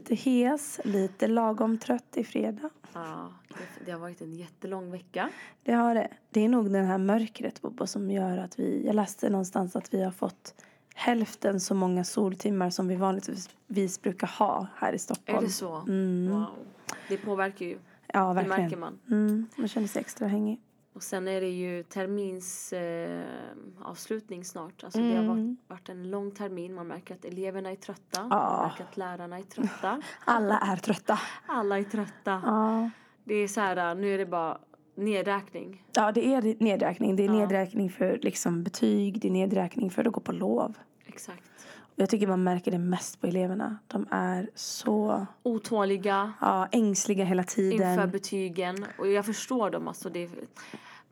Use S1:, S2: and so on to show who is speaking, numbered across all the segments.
S1: Lite hes, lite lagom trött i fredag.
S2: Ja, det, det har varit en jättelång vecka.
S1: Det har det. Det är nog den här mörkret Bobo som gör att vi, jag läste någonstans att vi har fått hälften så många soltimmar som vi vanligtvis brukar ha här i Stockholm.
S2: Är det så?
S1: Mm.
S2: Wow. Det påverkar ju.
S1: Ja,
S2: Det
S1: verkligen.
S2: märker man.
S1: Mm, man känner sig extra hängig.
S2: Och sen är det ju termins eh, avslutning snart. Alltså det har
S1: Mm.
S2: varit, varit en lång termin. Man märker att eleverna är trötta. Man
S1: Ja.
S2: märker att lärarna är trötta.
S1: Alla är trötta.
S2: Alla är trötta.
S1: Ja.
S2: Det är så här, nu är det bara nedräkning.
S1: Ja, det är nedräkning. Det är
S2: Ja.
S1: nedräkning för liksom betyg. Det är nedräkning för att gå på lov.
S2: Exakt.
S1: Jag tycker man märker det mest på eleverna. De är så
S2: Otåliga
S1: ja, ängsliga hela tiden.
S2: inför betygen. Och jag förstår dem. Alltså det,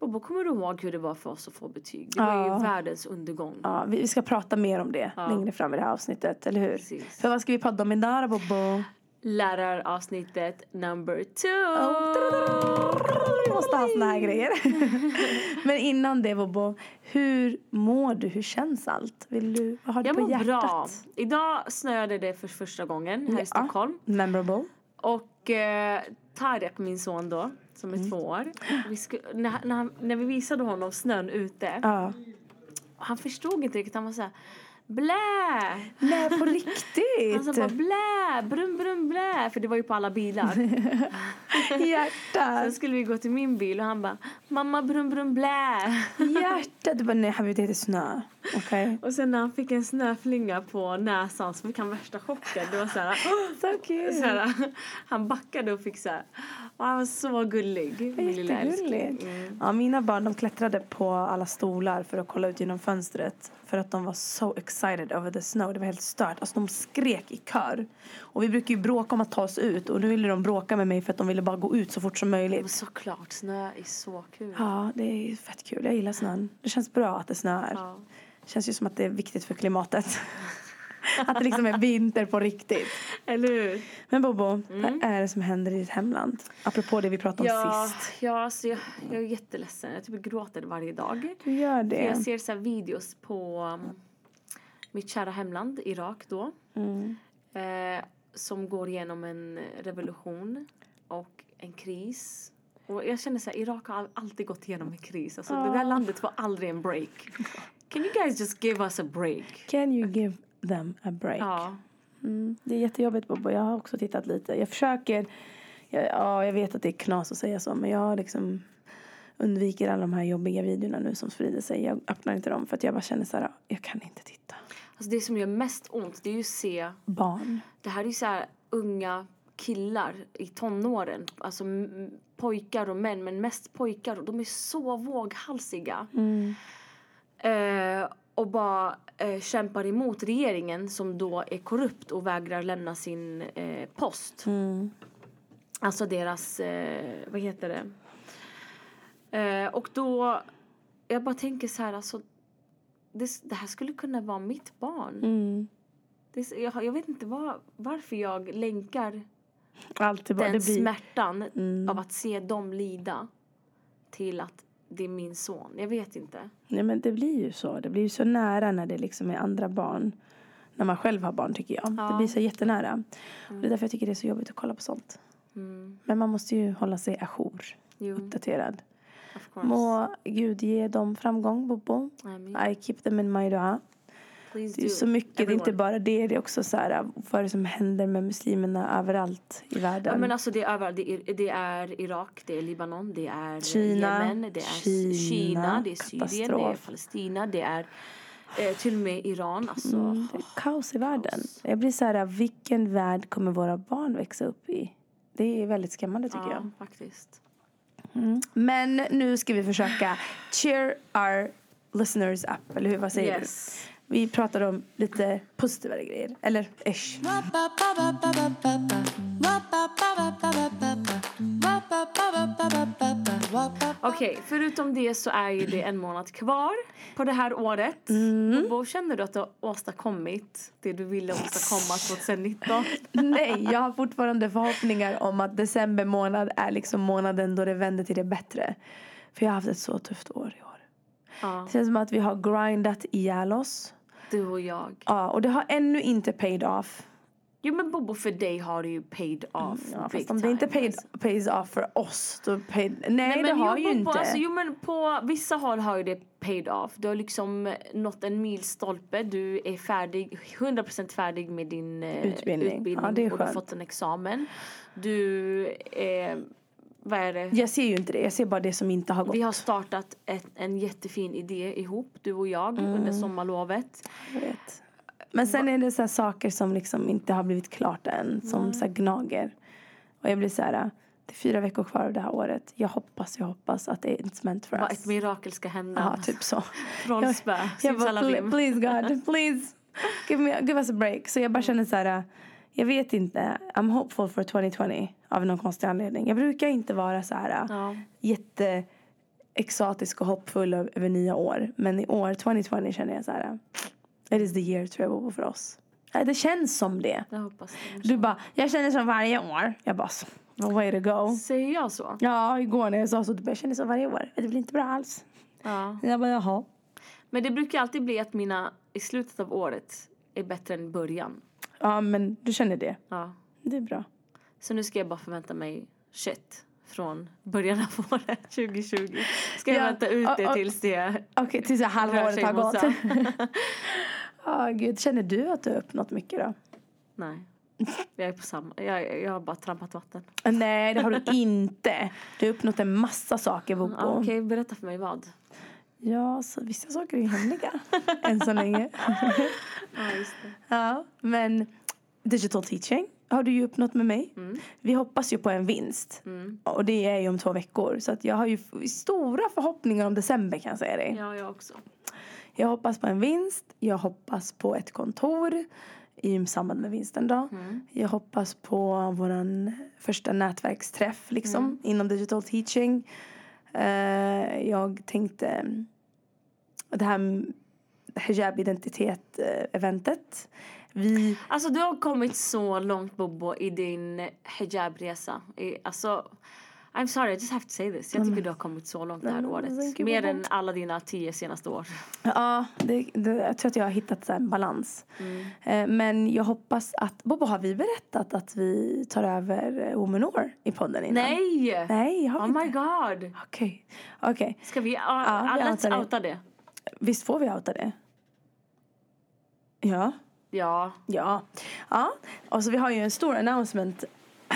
S2: Bobo, kommer du ihåg hur det var för oss att få betyg? Det var
S1: Ja.
S2: ju världens undergång.
S1: Ja, vi ska prata mer om det
S2: Ja.
S1: längre fram i det här avsnittet, eller hur?
S2: Precis.
S1: För vad ska vi podda om idag Bobo?
S2: Läraravsnittet number two.
S1: Vi måste ha såna här grejer. Men innan det, Bobo. Hur mår du? Hur känns allt? Vill du, vad har du
S2: Jag
S1: på
S2: mår
S1: hjärtat?
S2: bra. Idag snöade det för första gången här i Stockholm.
S1: Ja, memorable.
S2: Och eh, Tarek, min son då, som är
S1: Mm.
S2: två år. Vi sku, när, när, när vi visade honom snön ute.
S1: Ja.
S2: Han förstod inte riktigt. Han var såhär Blä!
S1: Nej, på
S2: Han sa
S1: riktigt?
S2: bara blä, brum brum blä. För det var ju på alla bilar.
S1: Hjärtat.
S2: Sen skulle vi gå till min bil och han bara mamma brum brum blä.
S1: Hjärtat. Du bara, nej Habibi, det heter snö. Okej.
S2: Och sen när han fick en snöflinga på näsan så fick han värsta chocken. Det var
S1: Så kul.
S2: så här, han backade och fick så här. Och han var så gullig. Min lilla älskling.
S1: Jättegulligt.
S2: Mm.
S1: Ja, mina barn de klättrade på alla stolar för att kolla ut genom fönstret. För att de var so excited over the snow. Det var helt stört. Alltså de skrek i kör. Och vi brukar ju bråka om att ta oss ut. Och nu ville de bråka med mig för att de ville bara gå ut så fort som
S2: Men
S1: möjligt.
S2: såklart, snö är så kul.
S1: Ja, det är fett kul. Jag gillar snön. Det känns bra att det snöar.
S2: Ja.
S1: Känns ju som att det är viktigt för klimatet. att det liksom är vinter på riktigt.
S2: Eller hur?
S1: Men Bobo, vad är det som händer i ditt hemland? Apropå det vi pratade om
S2: Ja,
S1: sist.
S2: ja alltså jag, jag är jätteledsen. Jag typ gråter varje dag.
S1: Du gör
S2: För
S1: det.
S2: jag ser så videos på um, mitt kära hemland, Irak då.
S1: Mm.
S2: Eh, som går igenom en revolution och en kris. Och jag känner så här, Irak har all- alltid gått igenom en kris. Alltså det där landet får aldrig en break. Can you guys just give us a break?
S1: Can you give them a break?
S2: Ja.
S1: Mm, det är jättejobbigt Bobo. Jag har också tittat lite. Jag försöker. Jag, ja, jag vet att det är knas att säga så. Men jag liksom undviker alla de här jobbiga videorna nu som sprider sig. Jag öppnar inte dem för att jag bara känner så här. Jag kan inte titta.
S2: Alltså det som gör mest ont det är ju att se
S1: Barn.
S2: Det här är ju så här unga killar i tonåren. Alltså pojkar och män, men mest pojkar. Och de är så våghalsiga. Eh, och bara eh, kämpar emot regeringen som då är korrupt och vägrar lämna sin eh, post. Alltså deras, eh, vad heter det? Eh, och då, jag bara tänker så här, alltså. Det, det här skulle kunna vara mitt barn.
S1: Mm.
S2: Det, jag, jag vet inte var, varför jag länkar
S1: Alltid
S2: den
S1: blir, Mm.
S2: smärtan av att se dem lida till att det är min son. Jag vet inte.
S1: nej, men det blir ju så. Det blir ju så nära när det liksom är andra barn. När man själv har barn tycker jag. Det blir så jättenära. Och det är därför jag tycker det är så jobbigt att kolla på sånt. Men man måste ju hålla sig ajour.
S2: Jo,
S1: Uppdaterad. Må Gud ge dem framgång, Bobo. I keep them in my dua. Det är så mycket, det är inte
S2: Everyone.
S1: bara det. Det är också så här, vad är det som händer med muslimerna överallt i världen?
S2: Ja, men alltså det är överallt. Det är, det är Irak, det är Libanon, det är
S1: Kina,
S2: Yemen, det är
S1: Kina,
S2: Kina, det är Syrien, det är. Palestina, det är eh, till och med Iran. Alltså,
S1: Mm, det är kaos i världen. Jag blir så här, vilken värld kommer våra barn växa upp i? Det är väldigt skrämmande tycker
S2: ja,
S1: jag.
S2: faktiskt.
S1: Men nu ska vi försöka cheer our listeners up, eller hur? Vad säger
S2: Yes.
S1: du? Vi pratar om lite positivare grejer, eller ish.
S2: Okej, förutom det så är ju det en månad kvar på det här året.
S1: Mm.
S2: Och vad känner du att du har åstadkommit det du ville åstadkomma 2019?
S1: Nej, jag har fortfarande förhoppningar om att december månad är liksom månaden då det vänder till det bättre. För jag har haft ett så tufft år i år.
S2: Ja,
S1: Det känns som att vi har grindat ihjäl oss.
S2: Du och jag.
S1: Ja, och det har ännu inte paid off.
S2: Jo men Bobo för dig har det ju paid off.
S1: Ja,
S2: big
S1: fast om det inte paid,
S2: alltså.
S1: pays off för oss, då paid, nej, det
S2: men
S1: har ju inte.
S2: Alltså, jo men på vissa håll har ju det paid off. Du har liksom nått en milstolpe. Du är färdig, 100% färdig med din eh,
S1: Utbildning. Ja, det är
S2: och du har
S1: skönt.
S2: fått en examen. Du är, vad är det?
S1: Jag ser ju inte det, jag ser bara det som inte har gått.
S2: Vi har startat ett, en jättefin idé ihop, du och jag,
S1: Mm.
S2: under sommarlovet.
S1: Jag vet. Men sen är det så saker som liksom inte har blivit klart än, som så här gnager. Och jag blir så här, det är fyra veckor kvar av det här året. Jag hoppas, jag hoppas att det är meant for us.
S2: ett mirakel ska hända.
S1: Ja, typ så. Jag bara,
S2: simsalabim.
S1: please God, please. Give, me, give us a break. Så jag bara känner så här, jag vet inte. I'm hopeful for 2020 av någon konstig anledning. Jag brukar inte vara så här
S2: Ja.
S1: jätte exotisk och hoppfull över, nya år. Men i år, 2020, känner jag så här. It is the year tror jag för oss. Det känns som det.
S2: Jag hoppas det.
S1: Du bara, jag känner som varje år. Jag bara, så, way to go.
S2: Säger jag så?
S1: Ja, igår när jag sa så, du bara, jag känner som varje år. Det blir inte bra alls.
S2: Ja.
S1: Jag bara, jaha.
S2: Men det brukar alltid bli att mina i slutet av året är bättre än början.
S1: Ja, men du känner det.
S2: Ja.
S1: Det är bra.
S2: Så nu ska jag bara förvänta mig shit från början av året 2020. Ska jag
S1: Ja,
S2: vänta ut det tills det
S1: Okej, tills halva
S2: rör
S1: året
S2: sig
S1: har gått. Ja, gud. Känner du att du har uppnått mycket då?
S2: Nej. Jag är på samma. Jag, jag har bara trampat vatten.
S1: Nej, det har du inte. Du har uppnått en massa saker, Bobo.
S2: Okej, berätta för mig vad.
S1: Ja, så vissa saker är ju hemliga än så länge.
S2: Ja, just det.
S1: Ja, men digital teaching har du ju uppnått med mig.
S2: Mm.
S1: Vi hoppas ju på en vinst. Och det är ju om två veckor. Så att jag har ju stora förhoppningar om december kan jag säga dig.
S2: Ja, jag också.
S1: Jag hoppas på en vinst. Jag hoppas på ett kontor i samband med vinsten då.
S2: Mm.
S1: Jag hoppas på våran första nätverksträff liksom
S2: Mm.
S1: inom digital teaching. Eh, jag tänkte eh, det här hijab-identitet-eventet. Vi,
S2: Alltså du har kommit så långt Bobo i din hijabresa. I- Alltså, I'm sorry, I just have to say this. Jag tycker du har kommit så långt det här
S1: men,
S2: året. Mer än alla dina tio senaste år.
S1: ja, det, det, jag tror att jag har hittat en balans.
S2: Mm.
S1: Eh, men jag hoppas att, Bobo har vi berättat att vi tar över Womanor i podden innan?
S2: Nej!
S1: Nej, har vi
S2: Oh my
S1: inte?
S2: god!
S1: Okej, okej.
S2: Ska vi, uh,
S1: Ja, vi
S2: let's
S1: det.
S2: outa det.
S1: Visst får vi outa det? Ja.
S2: Ja.
S1: Ja. Ja. Och så vi har ju en stor announcement.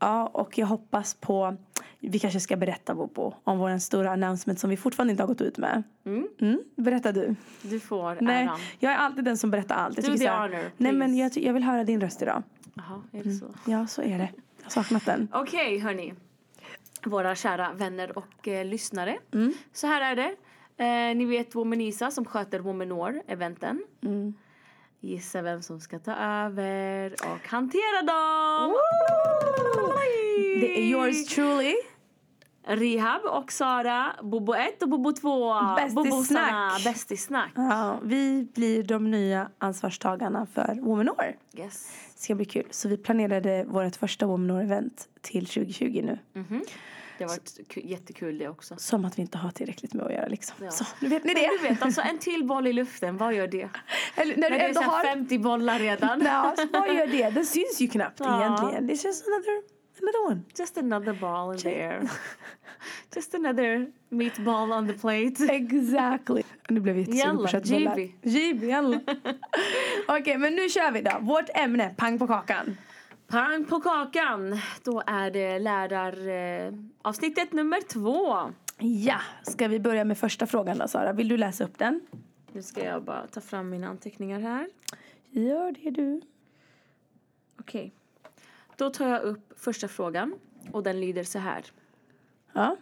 S1: ja, och jag hoppas på... Vi kanske ska berätta Bobo om vår stora announcement som vi fortfarande inte har gått ut med.
S2: Mm.
S1: Mm, berätta du.
S2: Du får
S1: Nej,
S2: äran.
S1: jag är alltid den som berättar allt. Jag tycker
S2: the
S1: här-
S2: honor,
S1: Nej, men
S2: please.
S1: jag, jag vill höra din röst idag.
S2: Jaha, är det så?
S1: Ja, så är det. Jag har saknat den.
S2: Okej, hörni. Våra kära vänner och eh, lyssnare.
S1: Mm.
S2: Så här är det. Eh, ni vet Womanisa som sköter Womanor-eventen.
S1: Mm.
S2: Gissa vem som ska ta över och hantera dem!
S1: Det är yours truly.
S2: Rehab och Sara, Bobo 1 och Bobo 2.
S1: Bästisnack.
S2: Bästisnack.
S1: Ja, vi blir de nya ansvarstagarna för Womanor.
S2: Yes.
S1: Det ska bli kul. Så vi planerade vårt första Womanor-event till 2020 nu.
S2: Mhm. Det har varit ku- jättekul det också.
S1: Som att vi inte har tillräckligt med att göra liksom.
S2: Ja.
S1: Så, nu vet ni
S2: Men
S1: det.
S2: du vet, alltså en till boll i luften, vad gör det?
S1: Eller, när
S2: När
S1: du ändå har...
S2: 50 bollar redan.
S1: Ja, så vad gör det? Den syns ju knappt
S2: Ja.
S1: egentligen. Det känns another, another one.
S2: Just another ball in the air. Just another meatball on the plate.
S1: Exactly. Nu blev jag jättesugen på köttbullar.
S2: GB,
S1: jalla. Okej, men nu kör vi då. Vårt ämne, pang på kakan.
S2: Pang på kakan! Då är det läraravsnittet avsnittet nummer två.
S1: Ja, ska vi börja med första frågan då Sara? Vill du läsa upp den?
S2: Nu ska jag bara ta fram mina anteckningar här.
S1: Gör det du.
S2: Okej. Då tar jag upp första frågan och den lyder så här.
S1: Ja.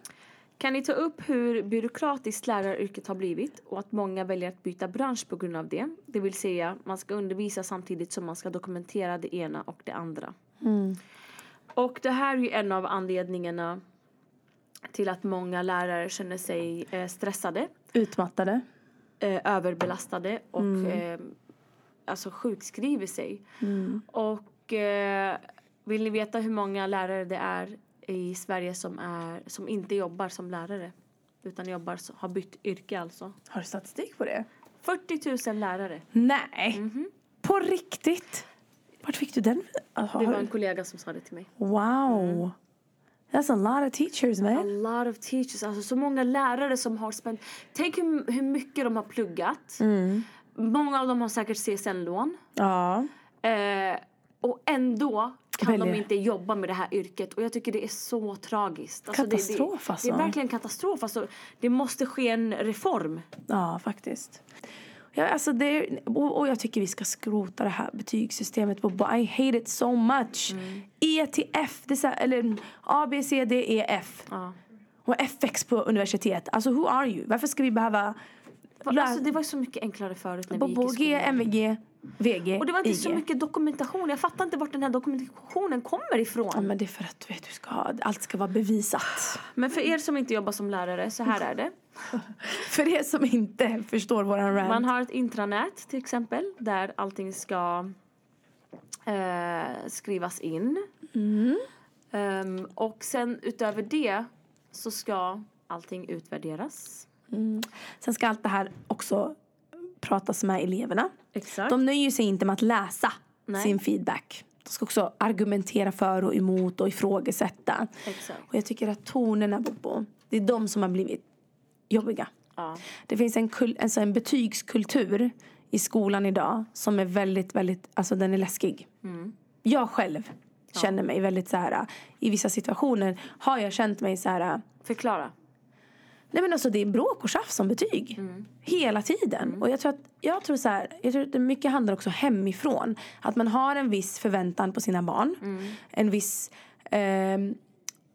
S2: Kan ni ta upp hur byråkratiskt läraryrket har blivit och att många väljer att byta bransch på grund av det? Det vill säga, man ska undervisa samtidigt som man ska dokumentera det ena och det andra. Och det här är ju en av anledningarna till att många lärare känner sig eh, stressade,
S1: Utmattade.
S2: eh, överbelastade och eh, alltså sjukskriver sig. Och eh, vill ni veta hur många lärare det är i Sverige som, är, som inte jobbar som lärare? Utan jobbar, har bytt yrke alltså.
S1: Har du statistik på det?
S2: 40 000 lärare.
S1: Nej. På riktigt? Vart fick du den? Har,
S2: Det var en kollega som sa det till mig.
S1: Wow. That's a lot of teachers
S2: A
S1: man.
S2: lot of teachers, alltså så många lärare som har spänt. Tänk hur, hur mycket de har pluggat. Många av dem har säkert CSN-lån.
S1: Ja.
S2: Eh, och ändå kan de
S1: Väljer.
S2: inte jobba med det här yrket. Och jag tycker det är så tragiskt. Alltså
S1: Katastrof,
S2: det, det,
S1: alltså.
S2: Det är verkligen katastrof. Alltså, det måste ske en reform.
S1: Ja, faktiskt. Ja, alltså det, och, och jag tycker vi ska skrota det här betygssystemet. På, I hate it so much. E till F, det är så här, eller A, B, C, D, E, F.
S2: Ja.
S1: Och FX på universitet. Alltså who are you? Varför ska vi behöva...
S2: Alltså, det var så mycket enklare förut när vi gick
S1: Bobo,
S2: i
S1: G. MVG, VG,
S2: Och det var inte
S1: IG.
S2: så mycket dokumentation. Jag fattar inte vart den här dokumentationen kommer ifrån.
S1: Ja, men det är för att du vet, du ska ha, allt ska vara bevisat.
S2: Men för er som inte jobbar som lärare, så här är det.
S1: För er som inte förstår våran rant.
S2: Man har ett intranät till exempel där allting ska eh, skrivas in. Ehm, och sen utöver det så ska allting utvärderas.
S1: Sen ska allt det här också pratas med eleverna.
S2: Exakt.
S1: De nöjer sig inte med att läsa
S2: Nej.
S1: sin feedback. De ska också argumentera för och emot och ifrågasätta.
S2: Exakt.
S1: Och jag tycker att tonerna, Bobo, det är de som har blivit jobbiga.
S2: Ja.
S1: Det finns en, kul, alltså en betygskultur i skolan idag som är väldigt, väldigt, alltså den är läskig. Jag själv känner mig väldigt så här, i vissa situationer har jag känt mig så här,
S2: Förklara.
S1: Nej men alltså det är bråk och tjafs om betyg. Hela tiden. Och jag tror att, jag tror så här, jag tror att det mycket handlar också hemifrån. Att man har en viss förväntan på sina barn. En viss, ehm,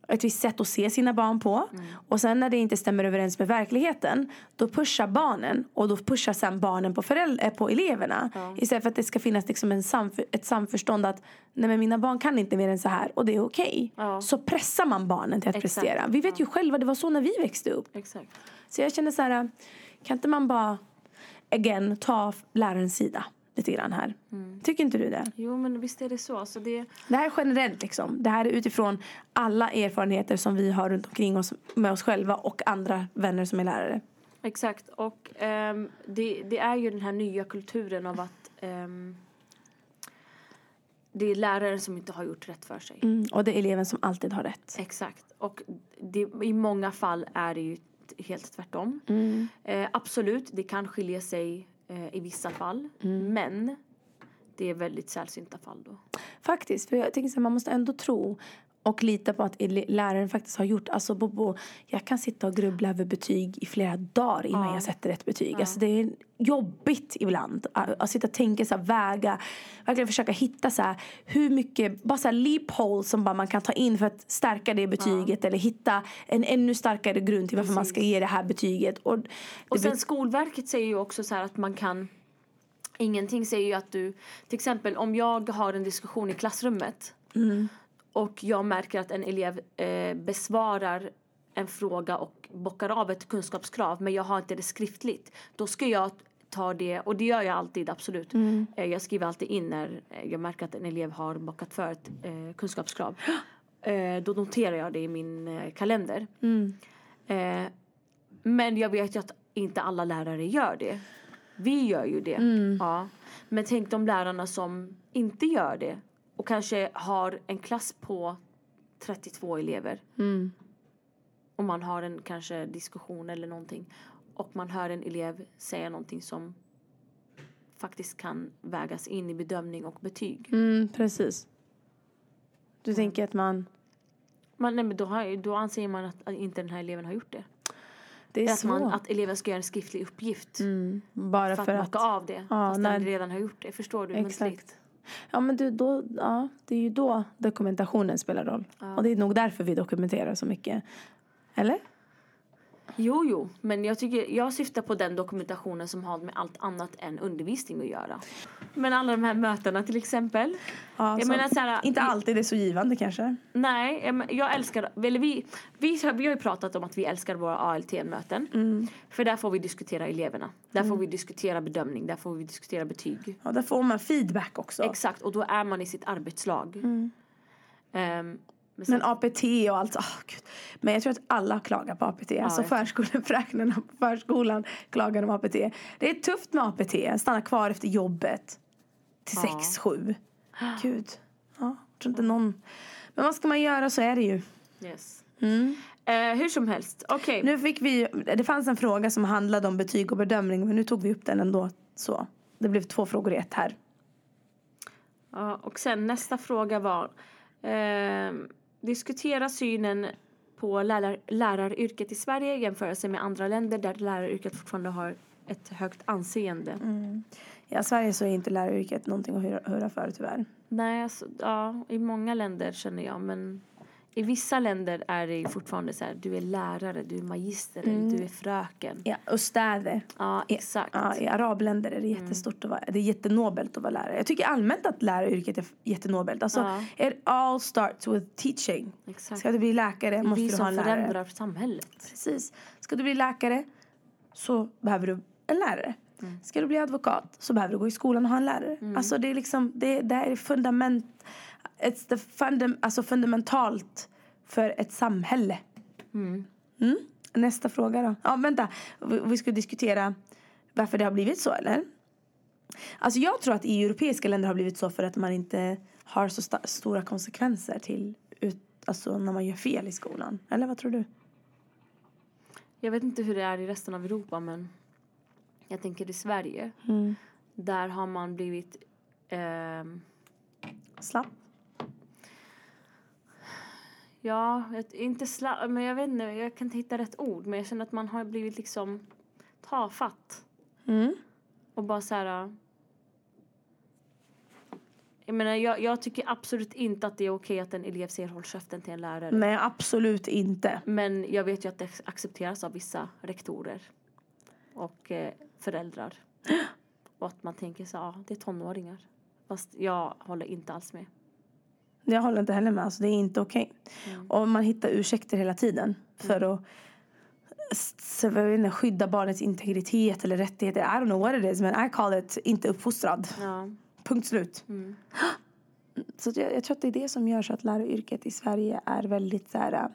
S1: ett visst sätt att se sina barn på. Och sen när det inte stämmer överens med verkligheten. Då pushar barnen. Och då pushar sen barnen på, föräldrar, på eleverna. Istället för att det ska finnas liksom en samf- ett samförstånd att nej men mina barn kan inte mer än så här. Och det är okej.
S2: Ja.
S1: Så pressar man barnen till att
S2: Exakt.
S1: prestera. Vi vet ju själva, det var så när vi växte upp.
S2: Exakt.
S1: Så jag känner så här, kan inte man bara, again, ta lärarens sida lite grann här? Tycker inte du det?
S2: Jo men visst är det så. Alltså det,
S1: Det här är generellt liksom. Det här är utifrån alla erfarenheter som vi har runt omkring oss med oss själva och andra vänner som är lärare.
S2: exakt. Och ehm, det, det är ju den här nya kulturen av att ehm, det är läraren som inte har gjort rätt för sig.
S1: Mm. Och det är eleven som alltid har rätt.
S2: Exakt. Och det, i många fall är det ju helt tvärtom. Eh, absolut, det kan skilja sig eh, i vissa fall. Men det är väldigt sällsynta fall då.
S1: Faktiskt, för jag tänker så här, man måste ändå tro och lita på att läraren faktiskt har gjort, alltså Bobo, jag kan sitta och grubbla över betyg i flera dagar innan
S2: Ja.
S1: jag sätter ett betyg. Alltså det är jobbigt ibland att, att sitta och tänka så här, väga, verkligen försöka hitta så här, hur mycket, bara så här leapholes som bara man kan ta in för att stärka det betyget eller hitta en ännu starkare grund till varför man ska
S2: Precis.
S1: ge det här betyget. Och,
S2: Och sen
S1: blir-
S2: Skolverket säger ju också så att man kan Ingenting säger ju att du Till exempel om jag har en diskussion i klassrummet och jag märker att en elev eh, besvarar en fråga och bockar av ett kunskapskrav men jag har inte det skriftligt. Då ska jag ta det, och det gör jag alltid absolut. Eh, jag skriver alltid in när eh, jag märker att en elev har bockat för ett eh, kunskapskrav. Eh, då noterar jag det i min eh, kalender. Eh, men jag vet ju att inte alla lärare gör det. Vi gör ju det. Ja. Men tänk de lärarna som inte gör det och kanske har en klass på 32 elever. Och man har en kanske diskussion eller någonting och man hör en elev säga någonting som faktiskt kan vägas in i bedömning och betyg.
S1: mm, precis. Du tänker att man,
S2: Man, nej, men då, har, då anser man att, att inte den här eleven har gjort det.
S1: det är
S2: Att, man, att eleven ska göra en skriftlig uppgift.
S1: bara
S2: för
S1: för
S2: att
S1: att,
S2: av det.
S1: Ja,
S2: fast
S1: när-
S2: den redan har gjort det. Förstår du? Muntligt.
S1: Ja men du, då, ja, det är ju då dokumentationen spelar roll. Och det är nog därför vi dokumenterar så mycket. Eller?
S2: Jo, jo. Men jag, tycker, jag syftar på den dokumentationen som har med allt annat än undervisning att göra. Men alla de här mötena till exempel.
S1: Ja,
S2: Jag menar så här,
S1: inte
S2: vi-
S1: alltid det är så givande kanske.
S2: Nej, jag jag älskar... Eller vi, vi, vi har ju pratat om att vi älskar våra ALT-möten.
S1: Mm.
S2: För där får vi diskutera eleverna. Där får vi diskutera bedömning. Där får vi diskutera betyg.
S1: Ja, där får man feedback också.
S2: Exakt, och då är man i sitt arbetslag. Ehm, men
S1: Men APT och allt. Gud. Men jag tror att alla klagar på APT. alltså
S2: jag
S1: förskolefröknarna på förskolan klagar om APT. Det är tufft med APT. Stanna kvar efter jobbet till
S2: Ja.
S1: sex, sju. Gud. Ja, jag tror inte någon... Men vad ska man göra så är det ju.
S2: Yes.
S1: Mm.
S2: Eh, hur som helst, okej.
S1: Nu fick vi, det fanns en fråga som handlade om betyg och bedömning men nu tog vi upp den ändå. Så. Det blev två frågor i ett här.
S2: Ja, och sen nästa fråga var eh, diskutera synen på lärar, läraryrket i Sverige i jämförelse med andra länder där läraryrket fortfarande har ett högt anseende.
S1: Ja, i Sverige så är inte läraryrket någonting att hurra, hurra för tyvärr.
S2: Nej, alltså, ja, i många länder känner jag men i vissa länder är det fortfarande så här, du är lärare, du är magister, du är fröken.
S1: Ja, ustade.
S2: Ja, exakt.
S1: Ja, I arabländer är det jättestort att vara, det är jättenobelt att vara lärare. Jag tycker allmänt att läraryrket är jättenobelt. Alltså,
S2: Ja.
S1: it all starts with teaching.
S2: Exakt.
S1: Ska du bli läkare
S2: Det är
S1: måste
S2: vi
S1: du ha
S2: som
S1: en lärare.
S2: förändrar samhället.
S1: Precis. Ska du bli läkare så behöver du en lärare.
S2: Mm.
S1: Ska du bli advokat så behöver du gå i skolan och ha en lärare. Alltså det är liksom, det, det är fundament, it's the fundam, alltså fundamentalt för ett samhälle. Mm. Nästa fråga då. Ja vänta, vi, ska diskutera varför det har blivit så eller? Alltså jag tror att i europeiska länder har blivit så för att man inte har så sta- stora konsekvenser till ut, alltså när man gör fel i skolan. Eller vad tror du?
S2: Jag vet inte hur det är i resten av Europa men jag tänker i Sverige.
S1: Mm.
S2: Där har man blivit ehm,
S1: Slapp?
S2: Ja, inte sla, men jag vet inte, jag kan inte hitta rätt ord. Men jag känner att man har blivit liksom tafatt.
S1: Mm.
S2: Och bara så här... äh, Jag menar, jag, jag tycker absolut inte att det är okej att en elev säger håll käften till en lärare.
S1: Nej, absolut inte.
S2: Men jag vet ju att det accepteras av vissa rektorer och eh, föräldrar. Och att man tänker så ja, det är tonåringar. Fast jag håller inte alls med.
S1: Jag håller inte heller med. Alltså, det är inte okej. Och man hittar ursäkter hela tiden för att s- jag vet inte, skydda barnets integritet eller rättigheter. I don't know what it is, men I call it inte uppfostrad.
S2: Ja.
S1: Punkt slut.
S2: Mm.
S1: Så jag, jag tror att det är det som gör så att läraryrket i Sverige är väldigt så här...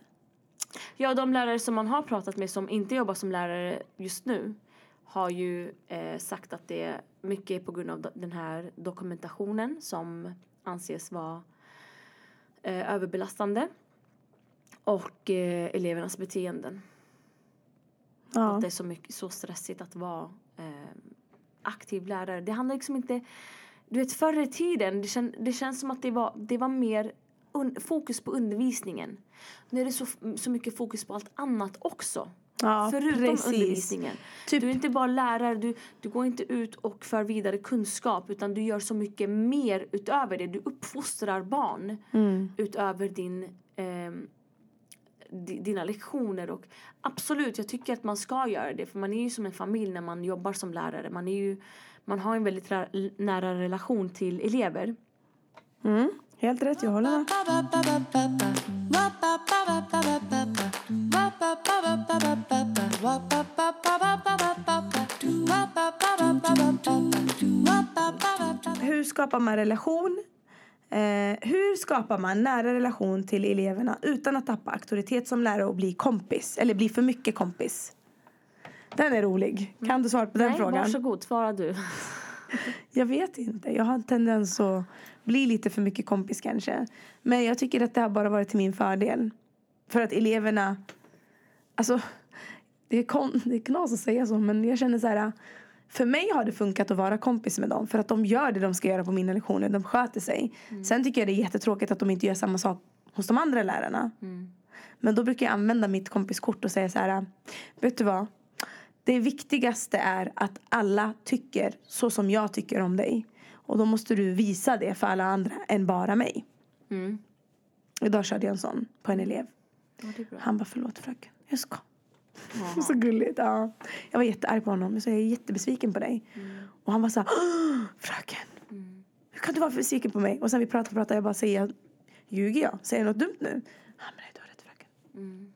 S2: Ja, de lärare som man har pratat med som inte jobbar som lärare just nu har ju eh, sagt att det är mycket på grund av den här dokumentationen som anses vara eh, överbelastande och eh, elevernas beteenden.
S1: Ja.
S2: Att det är så, mycket, så stressigt att vara eh, aktiv lärare. Det handlar liksom inte... Du vet förr i tiden, det, kän, det känns som att det var, det var mer un, fokus på undervisningen. Nu är det så, så mycket fokus på allt annat också.
S1: Ja,
S2: Förutom
S1: precis.
S2: undervisningen.
S1: Typ-
S2: Du är inte bara lärare, du, du går inte ut och för vidare kunskap utan du gör så mycket mer utöver det. Du uppfostrar barn
S1: Mm.
S2: utöver din, di- dina lektioner. Och absolut, jag tycker att man ska göra det för man är ju som en familj när man jobbar som lärare. Man, är ju, man har en väldigt ra- nära relation till elever.
S1: Mm. Helt rätt, jag håller med. Hur skapar man relation? Eh, hur skapar man nära relation till eleverna utan att tappa auktoritet som lärare och bli kompis? Eller bli för mycket kompis? Den är rolig. Kan du svara på den
S2: Nej,
S1: frågan?
S2: varsågod, svara du.
S1: Jag vet inte. Jag har en tendens att bli lite för mycket kompis kanske. Men jag tycker att det har bara varit till min fördel. För att eleverna... Alltså, det är, kon, det är knas att säga så men jag känner så här... För mig har det funkat att vara kompis med dem. För att de gör det de ska göra på mina lektioner. De sköter sig. Sen tycker jag det är jättetråkigt att de inte gör samma sak hos de andra lärarna. Men då brukar jag använda mitt kompiskort och säga så här. Vet du vad? Det viktigaste är att alla tycker så som jag tycker om dig. Och då måste du visa det för alla andra än bara mig.
S2: Mm.
S1: Idag körde jag en sån på en elev.
S2: Ja.
S1: Han bara förlåt fröken. Jag ska.
S2: Jaha.
S1: Så gulligt. Ja. Jag var jättearg på honom. Sa jag är jättebesviken på dig. Och han var så här. "Åh, Fröken. Hur kan du vara besviken på mig? Och sen vi pratade och pratade. Jag bara säger jag. Ljuger jag? Säger jag något dumt nu? Han bara nej du har rätt fröken.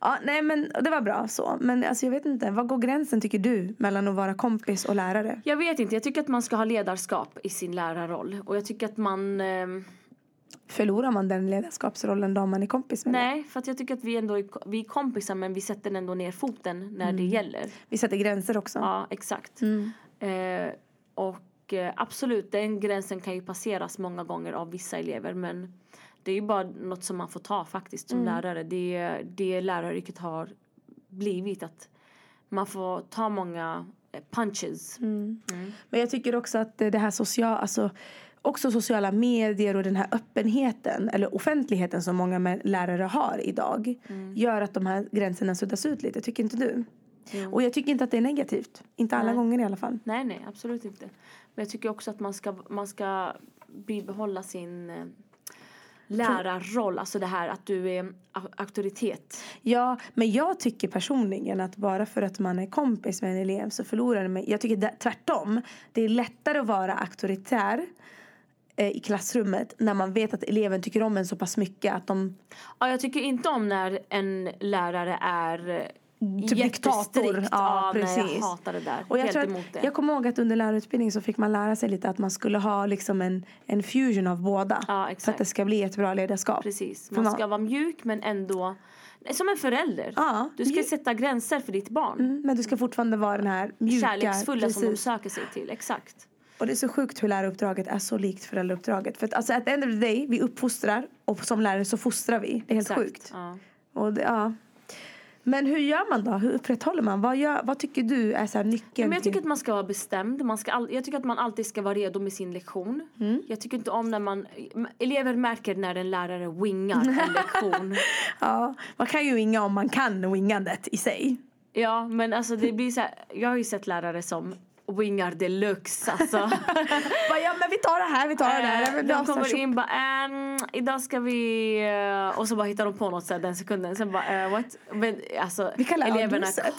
S1: Ja, nej men det var bra så. Men alltså jag vet inte. Vad går gränsen tycker du mellan att vara kompis och lärare?
S2: Jag vet inte, jag tycker att man ska ha ledarskap i sin lärarroll. Och jag tycker att man... ehm,
S1: Förlorar man den ledarskapsrollen då man är kompis med
S2: nej, för att jag tycker att vi ändå är, vi är kompisar men vi sätter ändå ner foten när det gäller.
S1: Vi sätter gränser också.
S2: Ja, exakt.
S1: Mm.
S2: Eh, och eh, absolut, den gränsen kan ju passeras många gånger av vissa elever men det är ju bara något som man får ta faktiskt som lärare. Det, det läraryrket har blivit att man får ta många eh, punches.
S1: Men jag tycker också att det här sociala, alltså också sociala medier och den här öppenheten eller offentligheten som många lärare har idag gör att de här gränserna suddas ut lite, tycker inte du? Och jag tycker inte att det är negativt. Inte alla
S2: Nej.
S1: gånger i alla fall.
S2: Nej, nej, absolut inte. Men jag tycker också att man ska, man ska bibehålla sin eh, lärarroll. Alltså det här att du är auktoritet.
S1: Ja, men jag tycker personligen att bara för att man är kompis med en elev så förlorar mig. Jag tycker det, tvärtom. Det är lättare att vara auktoritär i klassrummet när man vet att eleven tycker om en så pass mycket att de
S2: Ja, jag tycker inte om när en lärare är eh,
S1: Typ diktator. Ja,
S2: nej,
S1: precis.
S2: jag hatar det där.
S1: Och jag,
S2: Helt
S1: tror att,
S2: emot det.
S1: jag kommer ihåg att under lärarutbildningen så fick man lära sig lite att man skulle ha liksom en, en fusion av båda.
S2: Ja,
S1: för att
S2: exakt.
S1: det ska bli ett bra ledarskap.
S2: Precis. Man
S1: man-
S2: ska vara mjuk men ändå som en förälder.
S1: Ja,
S2: Du ska
S1: mjuk.
S2: sätta gränser för ditt barn.
S1: Mm, Men du ska fortfarande vara den här mjuka.
S2: Kärleksfulla som de
S1: precis.
S2: söker sig till. Exakt.
S1: Och det är så sjukt hur läraruppdraget är så likt föräldrauppdraget. För att alltså at the end of the day, vi uppfostrar och som lärare så fostrar vi. Det är helt
S2: Exakt.
S1: sjukt.
S2: Ja.
S1: Och det, ja. Men hur gör man då? Hur upprätthåller man? Vad, gör, vad tycker du är så här nyckeln
S2: Men jag tycker att man ska vara bestämd. Man ska all, jag tycker att man alltid ska vara redo med sin lektion.
S1: Mm.
S2: Jag tycker inte om när man... Elever märker när en lärare wingar en lektion.
S1: Ja, man kan ju winga om man kan wingandet i sig.
S2: Ja, men alltså det blir så här, Jag har ju sett lärare som wingar deluxe. Alltså.
S1: Bara, ja men vi tar det här, vi tar det där.
S2: Eh, de
S1: här,
S2: kommer in bara ehm, idag ska vi eh, och så bara hittar de på något så här, den sekunden. Sen bara eh, what? Men alltså
S1: Vilka lärare har du
S2: eleverna
S1: sett?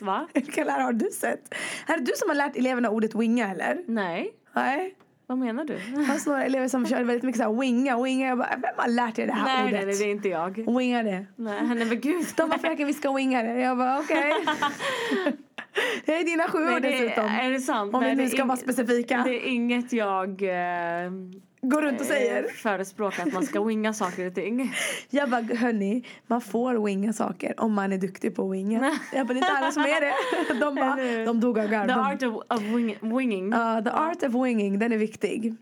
S2: va?
S1: Vilka lärare har du sett? Är det du som har lärt eleverna ordet winga eller?
S2: Nej,
S1: Nej.
S2: vad menar du?
S1: Det fanns några elever som körde väldigt mycket så här winga, winga. Jag bara, vem har lärt er det här
S2: nej,
S1: ordet?
S2: nej, nej, det är inte jag.
S1: Winga det.
S2: Nej, nej men gud.
S1: De bara, fröken vi ska winga det. Jag bara, okej. det är dina sju år dessutom.
S2: är, det sant?
S1: Om vi
S2: Nej,
S1: nu
S2: det är
S1: ska vara specifika.
S2: Det är inget jag eh,
S1: Går runt och säger.
S2: eh, förespråkar att man ska winga saker och ting.
S1: Jag bara, hörni, man får winga saker om man är duktig på winga. Jag bara, det är inte alla som är det. De, bara, de dog av garv.
S2: The art of, of wing, winging.
S1: Ja, the art of winging, den är viktig.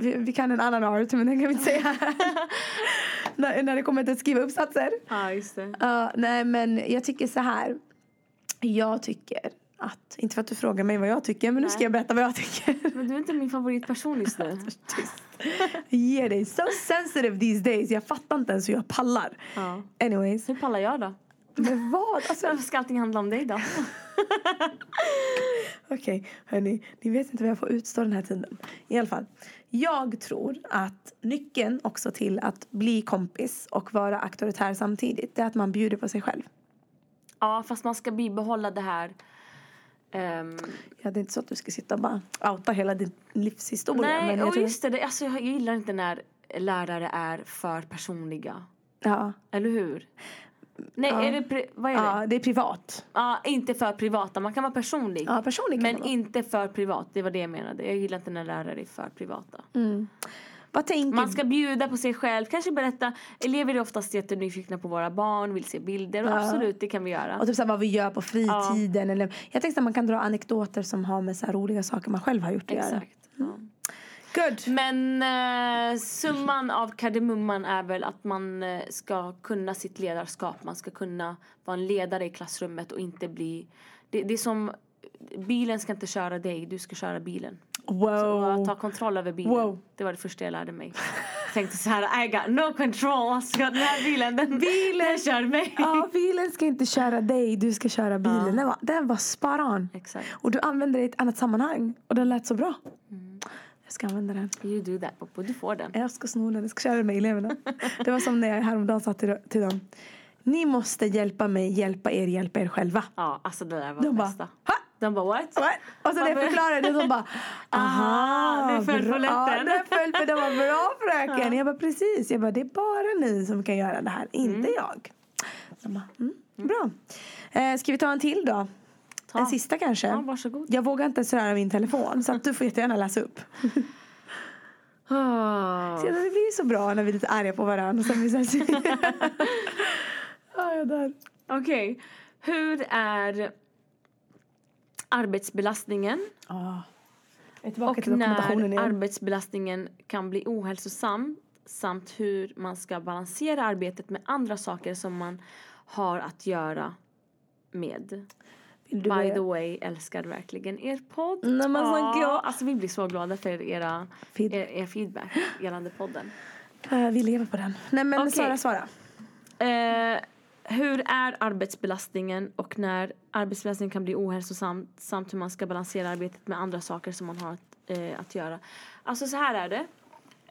S1: Vi, vi kan en annan art, men den kan vi inte säga när, när det kommer till att skriva uppsatser.
S2: Ja, just det.
S1: Ja, nej, men jag tycker så här. Jag tycker att, inte för att du frågar mig vad jag tycker, men nu ska
S2: Nej.
S1: jag berätta vad jag tycker.
S2: Men du är inte min favoritperson just nu.
S1: Ge dig. So sensitive these days. Jag fattar inte ens hur jag pallar.
S2: Ja.
S1: Anyways.
S2: Hur pallar jag då?
S1: Men vad? Alltså,
S2: Varför ska allting handla om dig då?
S1: Okej, hörni. Ni vet inte vad jag får utstå den här tiden. I alla fall. Jag tror att nyckeln också till att bli kompis och vara auktoritär samtidigt, det är att man bjuder på sig själv.
S2: Ja, fast man ska bibehålla det här. ehm,
S1: Ja, det är inte så att du ska sitta och bara outa hela din livshistoria.
S2: nej,
S1: men jag
S2: och
S1: tror,
S2: just det. det alltså, jag gillar inte när lärare är för personliga.
S1: ja,
S2: Eller hur? Nej,
S1: Ja.
S2: är det... pri- Vad är det?
S1: ja, det är privat.
S2: Ja, inte för privata. Man kan vara personlig.
S1: Ja, personligt kan
S2: men inte för privat. Det var det jag menade. Jag gillar inte när lärare är för privata.
S1: Vad tänker
S2: Man ska bjuda på sig själv. Kanske berätta. Elever är oftast jättenyfikna på våra barn. Vill se bilder.
S1: Ja.
S2: absolut, det kan vi göra.
S1: Och typ så här, vad vi gör på fritiden. Eller, jag tänkte att man kan dra anekdoter som har med så här roliga saker man själv har gjort att göra.
S2: Exakt. Ja.
S1: Good.
S2: Men eh, summan av kardemumman är väl att man eh, ska kunna sitt ledarskap. Man ska kunna vara en ledare i klassrummet och inte bli... Det, det är som... Bilen ska inte köra dig, du ska köra bilen.
S1: Wow.
S2: ta kontroll över bilen.
S1: Wow.
S2: Det var det första jag lärde mig. Jag tänkte så här, I got no control. Alltså, den här bilen, den,
S1: Bilen-
S2: den kör mig.
S1: Ja, bilen ska inte köra dig, du ska köra bilen.
S2: Ja.
S1: Den, var, den var spot on.
S2: Exakt.
S1: Och du använde det i ett annat sammanhang. Och den lät så bra. Jag ska använda den.
S2: You do that, Popo. Du får den.
S1: Jag ska sno den, jag ska köra den med eleverna. Det var som när jag häromdagen sa till, till dem. Ni måste hjälpa mig, hjälpa er, hjälpa er själva.
S2: Ja, alltså det där var
S1: De
S2: det
S1: bara,
S2: bästa.
S1: ha!
S2: De bara, what?
S1: What? Och så jag förklarade de bara Aha,
S2: det föll på lätten.
S1: Ja, det föll på det var bra fröken. Jag bara precis, jag bara det är bara ni som kan göra det här, inte
S2: Mm.
S1: jag. De bara, mm, bra. Eh, ska vi ta en till då?
S2: Ta.
S1: En sista kanske?
S2: Ja, varsågod.
S1: Jag vågar inte ens röra min telefon så att du får jättegärna läsa upp.
S2: Oh.
S1: Så det blir så bra när vi är lite arga på varandra. Sen vi ja, jag dör.
S2: Okej, hur är arbetsbelastningen?
S1: Ah.
S2: Och när
S1: igen.
S2: arbetsbelastningen kan bli ohälsosam samt hur man ska balansera arbetet med andra saker som man har att göra med. By
S1: börja?
S2: the way, älskar verkligen er podd.
S1: Nej, men så
S2: Ja. Alltså vi blir så glada för era,
S1: Feed-
S2: er, er feedback gällande podden.
S1: Eh, vi lever på den. Nej men
S2: Okej.
S1: Sara, svara.
S2: Eh, hur är arbetsbelastningen och när arbetsbelastningen kan bli ohälsosam samt hur man ska balansera arbetet med andra saker som man har att, eh, att göra. Alltså så här är det.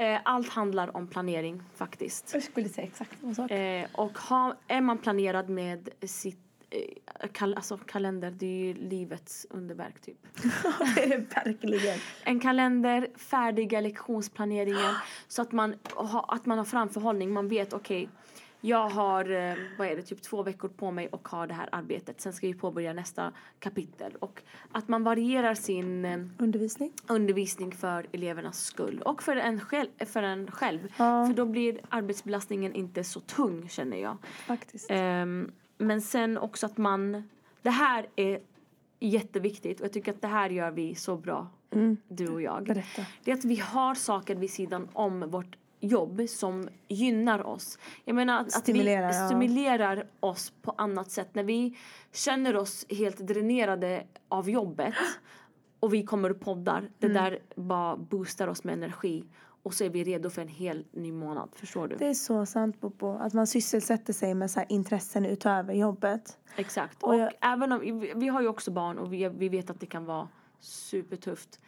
S2: Eh, allt handlar om planering faktiskt.
S1: Jag skulle säga exakt samma sak.
S2: Eh, och ha, är man planerad med sitt eh, kal, alltså kalender, det är ju livets underverk typ.
S1: det är det verkligen.
S2: En kalender, färdiga lektionsplaneringen så att man, ha, att man har framförhållning. Man vet okej, jag har eh, vad är det, typ två veckor på mig och har det här arbetet. Sen ska vi påbörja nästa kapitel. Och att man varierar sin eh,
S1: Undervisning.
S2: undervisning för elevernas skull och för en själv. För, en själv.
S1: Ja.
S2: för då blir arbetsbelastningen inte så tung känner jag.
S1: Faktiskt.
S2: Ehm, men sen också att man, det här är jätteviktigt och jag tycker att det här gör vi så bra, du och jag.
S1: Berätta.
S2: Det är att vi har saker vid sidan om vårt jobb som gynnar oss. Jag menar att,
S1: Stimulerar,
S2: att vi
S1: ja.
S2: stimulerar oss på annat sätt. När vi känner oss helt dränerade av jobbet och vi kommer och poddar, det
S1: Mm.
S2: där bara boostar oss med energi och så är vi redo för en hel ny månad. Förstår du?
S1: Det är så sant Bobo. Att man sysselsätter sig med så intressen utöver jobbet.
S2: Exakt.
S1: Och
S2: Och
S1: jag-
S2: även om, vi- vi har ju också barn och vi, vi vet att det kan vara supertufft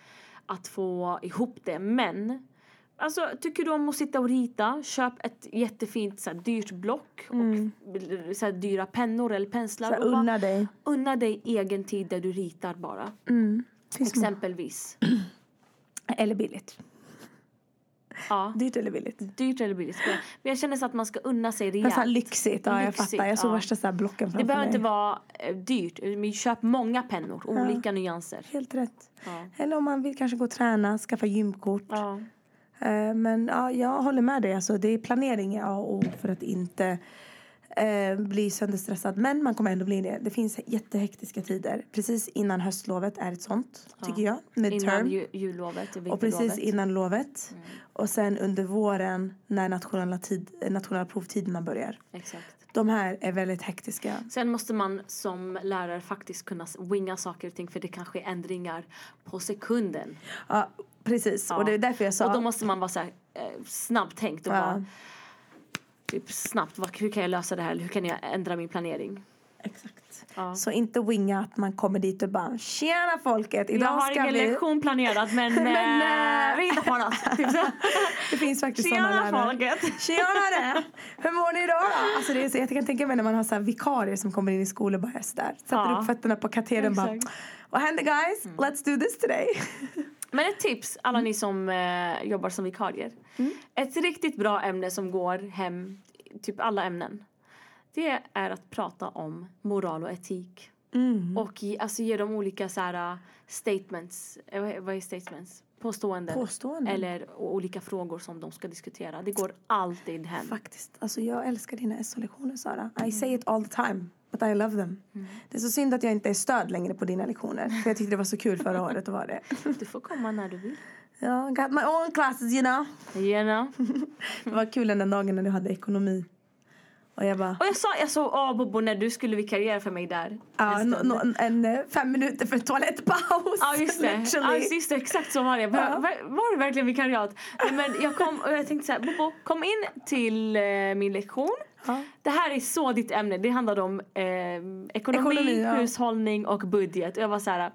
S2: att få ihop det. Men alltså, tycker du om att sitta och rita, köp ett jättefint så här, dyrt block och så här, dyra pennor eller penslar.
S1: Mm. Så här,
S2: och bara
S1: unna dig.
S2: unna dig egen tid där du ritar bara.
S1: Mm.
S2: Exempelvis.
S1: Eller billigt.
S2: Ja.
S1: Dyrt eller billigt.
S2: Dyrt eller billigt. Men jag känner så att man ska unna sig rejält.
S1: lyxigt, ja jag
S2: Lyxigt,
S1: fattar. Jag såg
S2: ja.
S1: värsta så här blocken
S2: Det
S1: framför
S2: behöver
S1: mig.
S2: inte vara eh, dyrt. Men köp många pennor, olika nyanser.
S1: Helt rätt.
S2: Ja.
S1: Eller om man vill kanske gå och träna, skaffa gymkort.
S2: Ja.
S1: Eh, Men ja, jag håller med dig. Alltså, det är planering är A och O för att inte eh, bli sönderstressad. Men man kommer ändå bli det. Det finns jättehektiska tider. Precis innan höstlovet är ett sånt, tycker jag.
S2: Innan
S1: Midterm.
S2: ju, jullovet,
S1: Och precis
S2: vinterlovet.
S1: innan lovet.
S2: Mm.
S1: Och sen under våren när nationella, tid, nationella provtiderna börjar.
S2: Exakt.
S1: De här är väldigt hektiska.
S2: Sen måste man som lärare faktiskt kunna winga saker och ting för det kan ske ändringar på sekunden.
S1: Ja, precis.
S2: Ja.
S1: Och det är därför jag sa...
S2: Och då måste man vara så här, eh, snabbtänkt och
S1: Ja.
S2: bara typ snabbt, hur kan jag lösa det här? Hur kan jag ändra min planering?
S1: Exakt.
S2: Ja.
S1: Så inte winga att man kommer dit och bara Tjena folket! Idag
S2: jag har
S1: ska
S2: ingen
S1: vi...
S2: lektion planerad men,
S1: Men,
S2: eh,
S1: eh,
S2: vi hittar på något. Typ så.
S1: Det finns faktiskt sådana
S2: Tjena
S1: lärare.
S2: folket!
S1: Tjenare! Hur mår ni idag då? Alltså det är så, jag kan tänka mig när man har så här vikarier som kommer in i skolan och bara är sådär. Sätter
S2: Ja.
S1: upp fötterna på katedern bara. Vad händer guys?
S2: Mm.
S1: Let's do this today.
S2: Men ett tips, alla
S1: Mm.
S2: ni som eh, jobbar som vikarier. Ett riktigt bra ämne som går hem, typ alla ämnen. Det är att prata om moral och etik.
S1: Mm.
S2: Och ge, alltså ge dem olika så här, uh, statements. Eh, vad- är statements? Påståenden.
S1: Påståenden.
S2: Eller olika frågor som de ska diskutera. Det går alltid hem.
S1: Faktiskt. Alltså jag älskar dina SO-lektioner Sara. I say it all the time. But I love them. Det är så synd att jag inte är stöd längre på dina lektioner. För jag tyckte det var så kul förra året att vara det.
S2: Du får komma när du vill.
S1: Ja, got my own classes you know.
S2: You know?
S1: Det var kul den dagen när du hade ekonomi. Och jag bara...
S2: Och jag sa, jag sa åh Bobo när du skulle vikariera för mig där.
S1: Ja,
S2: en
S1: no, no, en, fem minuter för toalettpaus.
S2: Ja just det, ja, just det, exakt så var det. Var, var, det verkligen vikariat? Men jag kom och jag tänkte så här, Bobo kom in till eh, min lektion.
S1: Ja.
S2: Det här är så ditt ämne, det handlade om eh, ekonomi,
S1: Ekonomi, ja.
S2: hushållning och budget. Och jag var så här,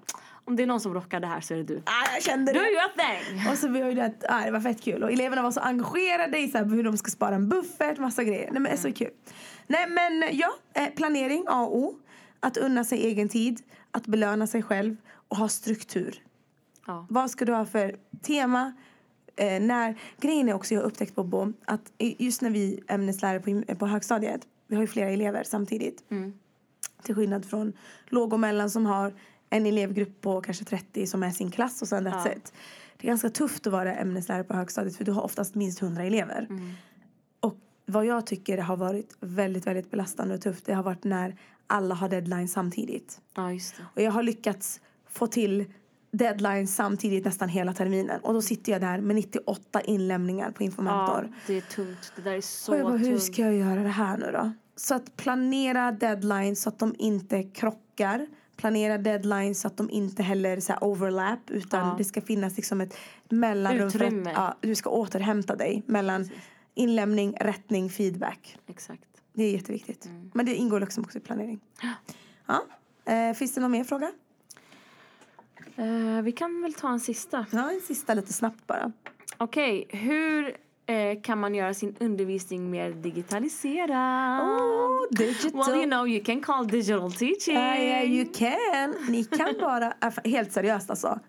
S2: om det är någon som rockar det här så är det du.
S1: Ah, jag kände
S2: Do
S1: det.
S2: your thing!
S1: Och så var det, att, ah, det var fett kul. Och eleverna var så engagerade i så här, hur de ska spara en buffert, massa grejer. Nej men det är så kul. Nej men ja, eh, planering A och O. Att unna sig egen tid, att belöna sig själv och ha struktur.
S2: Ja.
S1: Vad ska du ha för tema? Eh, när, grejen är också, jag har upptäckt på Bo, att just när vi är ämneslärare på, gym- på högstadiet, vi har ju flera elever samtidigt. Till skillnad från låg och mellan som har en elevgrupp på kanske 30 som är sin klass och sen that's
S2: Ja.
S1: it. Det är ganska tufft att vara ämneslärare på högstadiet för du har oftast minst 100 elever. Och vad jag tycker har varit väldigt, väldigt belastande och tufft det har varit när alla har deadline samtidigt.
S2: ja.
S1: Och jag har lyckats få till deadline samtidigt nästan hela terminen. Och då sitter jag där med 98 inlämningar på
S2: Ja,
S1: Infomentor.
S2: det är tungt. Det där är så
S1: och jag bara, hur
S2: tungt.
S1: ska jag göra det här nu då? Så att planera deadlines så att de inte krockar. Planera deadlines så att de inte heller så overlap utan
S2: Ja.
S1: det ska finnas liksom ett mellanrum för
S2: Utrymme.
S1: att ja, du ska återhämta dig mellan inlämning, rättning, feedback.
S2: Exakt.
S1: Det är jätteviktigt.
S2: Mm.
S1: Men det ingår liksom också i planering. Ja. Eh, finns det någon mer fråga?
S2: Eh, vi kan väl ta en sista.
S1: Ja, en sista lite snabbt bara.
S2: Okej, hur eh, kan man göra sin undervisning mer digitaliserad?
S1: Oh, digital.
S2: Well, you know, you can call digital teaching.
S1: Ja, ja, you can. Ni kan bara, äh, helt seriöst alltså.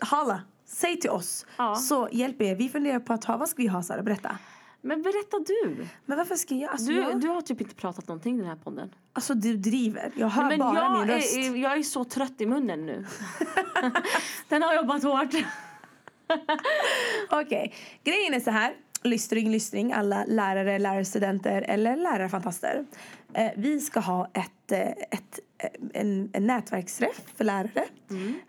S1: Halla, säg till oss.
S2: Ja.
S1: Så hjälper er. Vi funderar på att ha, vad ska vi ha Sara? Berätta.
S2: Men berätta du.
S1: Men varför ska jag? Alltså,
S2: Du,
S1: jag,
S2: du har typ inte pratat någonting i den här podden.
S1: alltså du driver. Jag hör
S2: Men
S1: bara
S2: jag
S1: min röst.
S2: är, jag är så trött i munnen nu. den har jobbat hårt.
S1: Okej, grejen är så här. Lystring, lystring, alla lärare, lärarstudenter eller lärarfantaster. Eh, vi ska ha ett, eh, ett, eh, en, en nätverksträff för lärare.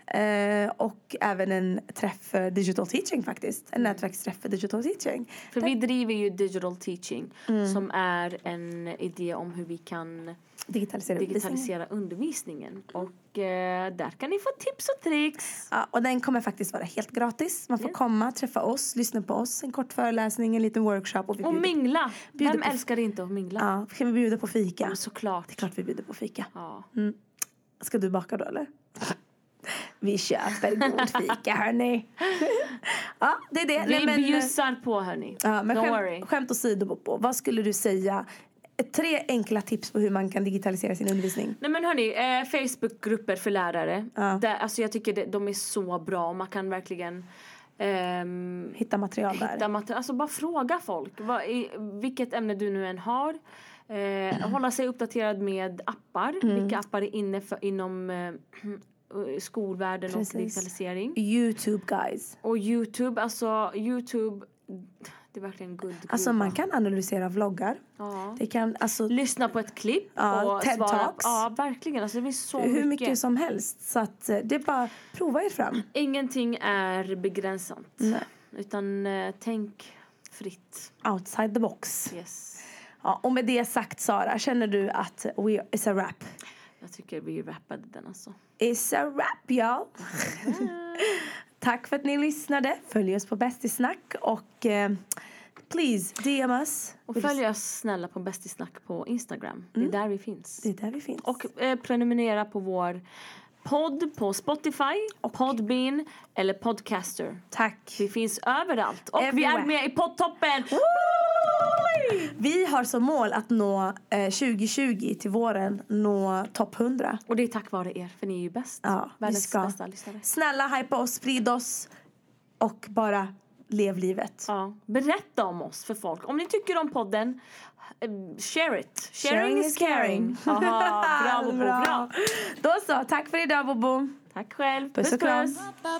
S1: Eh, och även en träff för digital teaching faktiskt. En nätverksträff för digital teaching.
S2: För vi driver ju digital teaching
S1: Mm.
S2: som är en idé om hur vi kan
S1: Digitalisera undervisningen.
S2: digitalisera undervisningen. Och eh, där kan ni få tips och tricks.
S1: Ja, och den kommer faktiskt vara helt gratis. Man får
S2: Ja.
S1: komma, träffa oss, lyssna på oss. En kort föreläsning, en liten workshop. Och vi
S2: Och mingla. Vem
S1: på-
S2: älskar inte att mingla?
S1: ja, kan vi bjuda på fika?
S2: Men Såklart.
S1: Det är klart vi bjuder på fika.
S2: Ja.
S1: Ska du baka då eller? Vi köper god fika hörni. ja, det är det.
S2: Vi
S1: Nej, men,
S2: bjussar på hörni.
S1: ja, men
S2: Don't
S1: skämt,
S2: worry.
S1: skämt åsido Bobo, vad skulle du säga? Tre enkla tips på hur man kan digitalisera sin undervisning.
S2: Nej men hörni, eh, Facebookgrupper för lärare.
S1: Ja.
S2: Där, alltså jag tycker det, de är så bra och man kan verkligen ehm,
S1: Hitta material där.
S2: hitta material. Alltså bara fråga folk. Vad, i, vilket ämne du nu än har. Eh, hålla sig uppdaterad med appar.
S1: Mm.
S2: Vilka appar är inne för, inom eh, skolvärlden
S1: Precis.
S2: och digitalisering.
S1: Youtube guys.
S2: Och Youtube, alltså Youtube. Det är verkligen good
S1: Alltså man kan analysera vloggar.
S2: Ja.
S1: Det kan, alltså,
S2: Lyssna på ett klipp
S1: Ja,
S2: och
S1: TED
S2: svara.
S1: Talks.
S2: Ja, verkligen. Alltså, det finns så
S1: hur
S2: mycket.
S1: mycket som helst. Så att eh, det är bara prova er fram.
S2: Ingenting är begränsat.
S1: Nej.
S2: Utan eh, tänk fritt.
S1: Outside the box.
S2: Yes.
S1: Ja, och med det sagt Sara, känner du att we, it's a wrap?
S2: Jag tycker vi rappade den alltså.
S1: It's a wrap y'all. Tack för att ni lyssnade. Följ oss på Bästisnack och eh, please DM us.
S2: Och följ oss snälla på Bästisnack på Instagram. Det är där vi finns.
S1: Det är där vi finns.
S2: Och eh, prenumerera på vår podd på Spotify, Podbean eller Podcaster.
S1: Tack.
S2: Vi finns överallt. Och vi
S1: Everywhere.
S2: är med i poddtoppen!
S1: Vi har som mål att nå eh, 2020 till våren nå topp 100.
S2: Och det är tack vare er, för ni är ju bäst.
S1: Ja, vi
S2: Världens
S1: ska.
S2: bästa lyssnare.
S1: Snälla hypa oss, sprid oss och bara lev livet.
S2: Ja. Berätta om oss för folk. Om ni tycker om podden, eh, share it. Sharing, is caring. Aha, bravo, bra. bra.
S1: Då så, tack för idag Bobo.
S2: Tack själv.
S1: Puss och kram.
S3: Ba